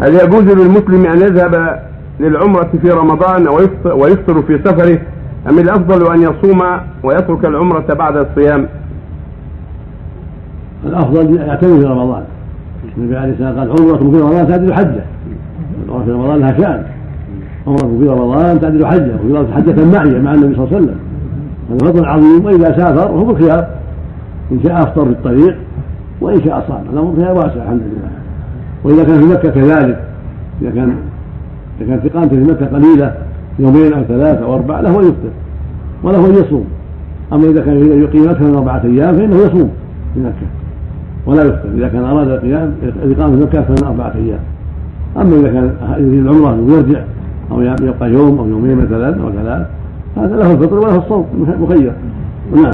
هل يجوز للمسلم أن يذهب للعمرة في رمضان ويفطر- في سفره؟ أم الأفضل أن يصوم ويترك العمرة بعد الصيام؟ الأفضل يعتمد في رمضان. النبي عليه الصلاة والسلام قال عمرة في رمضان تعدل حجة. العمره في رمضان لها شأن. عمرة في رمضان تعدل حجة وفي رمضان معيه مع النبي صلى الله عليه وسلم. هذا فضل عظيم وإذا سافر هو بالخيار. إن شاء أفطر في الطريق وإن شاء صام. الامر فيها واسع الحمد لله. وإذا كان في مكة كذلك. إذا كان إذا كانت اقامته في مكة قليلة يومين أو ثلاثة أو أربعة له أن يفطر وله أن يصوم. أما إذا كان يقيم أكثر من أربعة أيام فإنه يصوم في مكة ولا يفطر. إذا كان أراد القيام الاقامه في مكة أكثر من أربعة أيام. أما إذا كان يريد العمرة ويرجع أو يبقى يوم أو يومين مثلا أو ثلاث هذا له الفطر وله الصوم مخير. نعم.